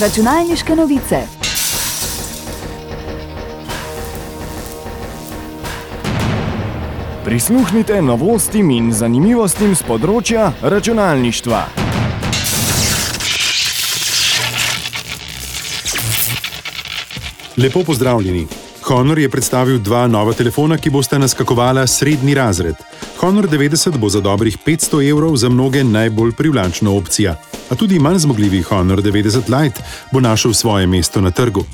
Računalniške novice. Prisluhnite novostim in zanimivostim z področja računalništva. Lepo pozdravljeni. Honor je predstavil dva nova telefona, ki bosta naskakovala srednji razred. Honor 90 bo za dobrih 500 evrov za mnoge najbolj privlačna opcija, a tudi manj zmogljivi Honor 90 Lite bo našel svoje mesto na trgu.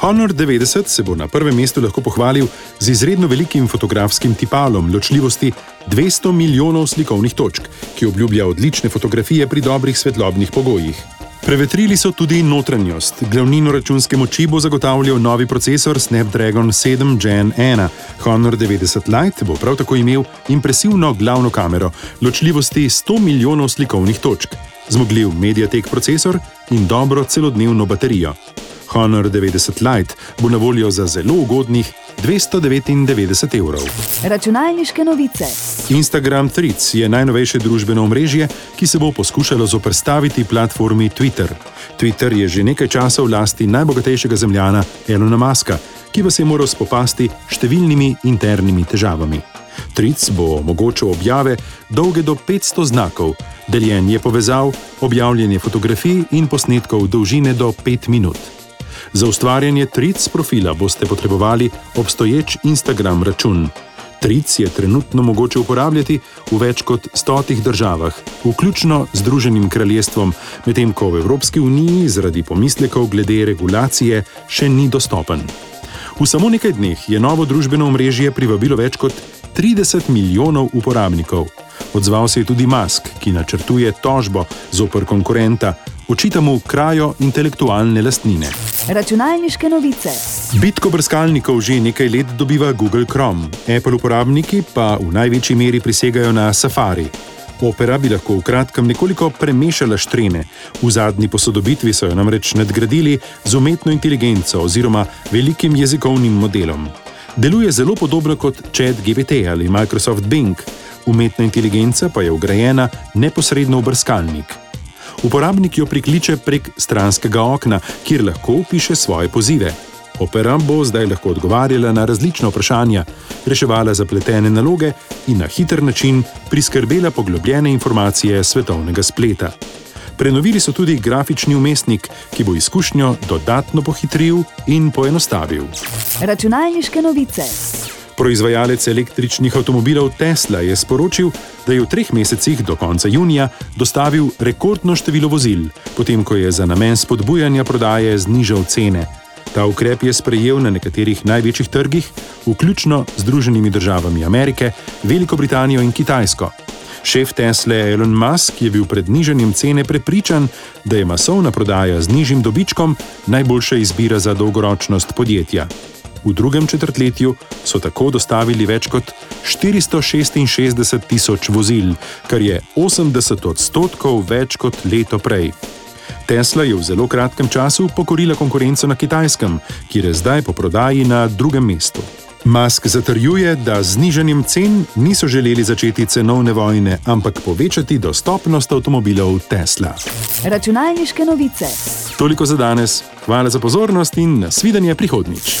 Honor 90 se bo na prvem mestu lahko pohvalil z izredno velikim fotografskim tipalom ločljivosti 200 milijonov slikovnih točk, ki obljublja odlične fotografije pri dobrih svetlobnih pogojih. Prevetrili so tudi notranjost. Glavnino računske moči bo zagotavljal novi procesor Snapdragon 7 Gen 1. Honor 90 Lite bo prav tako imel impresivno glavno kamero ločljivosti 100 milijonov slikovnih točk, zmogljiv Mediatek procesor in dobro celodnevno baterijo. Honor 90 Lite bo na voljo za zelo ugodnih 299 evrov. Računalniške novice. Instagram Threads je najnovejše družbeno omrežje, ki se bo poskušalo zoprstaviti platformi Twitter. Twitter je že nekaj časa v lasti najbogatejšega zemljana Elona Muska, ki vas je moral spopasti s številnimi internimi težavami. Threads bo omogočal objave dolge do 500 znakov, deljenje povezav, objavljanje fotografij in posnetkov dolžine do 5 minut. Za ustvarjanje Tric profila boste potrebovali obstoječ Instagram račun. Tric je trenutno mogoče uporabljati v več kot stotih državah, vključno z Združenim kraljestvom, medtem ko v Evropski uniji zaradi pomislekov glede regulacije še ni dostopen. V samo nekaj dneh je novo družbeno omrežje privabilo več kot 30 milijonov uporabnikov. Odzval se je tudi Musk, ki načrtuje tožbo zoper konkurenta, očita mu krajo intelektualne lastnine. Računalniške novice. Bitko brskalnikov že nekaj let dobiva Google Chrome, Apple uporabniki pa v največji meri prisegajo na Safari. Opera bi lahko v kratkem nekoliko premešala štrene. V zadnji posodobitvi so jo namreč nadgradili z umetno inteligenco oziroma velikim jezikovnim modelom. Deluje zelo podobno kot ChatGPT ali Microsoft Bing, umetna inteligenca pa je ugrajena neposredno v brskalnik. Uporabnik jo prikliče prek stranskega okna, kjer lahko piše svoje pozive. Opera bo zdaj lahko odgovarjala na različna vprašanja, reševala zapletene naloge in na hiter način priskrbela poglobljene informacije svetovnega spleta. Prenovili so tudi grafični umestnik, ki bo izkušnjo dodatno pohitril in poenostavil. Računalniške novice. Proizvajalec električnih avtomobilov Tesla je sporočil, da je v treh mesecih do konca junija dostavil rekordno število vozil, potem ko je za namen spodbujanja prodaje znižal cene. Ta ukrep je sprejel na nekaterih največjih trgih, vključno z Združenimi državami Amerike, Veliko Britanijo in Kitajsko. Šef Tesla Elon Musk je bil pred nižanjem cene prepričan, da je masovna prodaja z nižjim dobičkom najboljša izbira za dolgoročnost podjetja. V drugem četrtletju so tako dostavili več kot 466 tisoč vozil, kar je 80 odstotkov več kot leto prej. Tesla je v zelo kratkem času pokorila konkurenco na kitajskem, kjer je zdaj po prodaji na drugem mestu. Musk zatrjuje, da z znižanjem cen niso želeli začeti cenovne vojne, ampak povečati dostopnost avtomobilov Tesla. Računalniške novice. Toliko za danes, hvala za pozornost in nasvidenje prihodnič.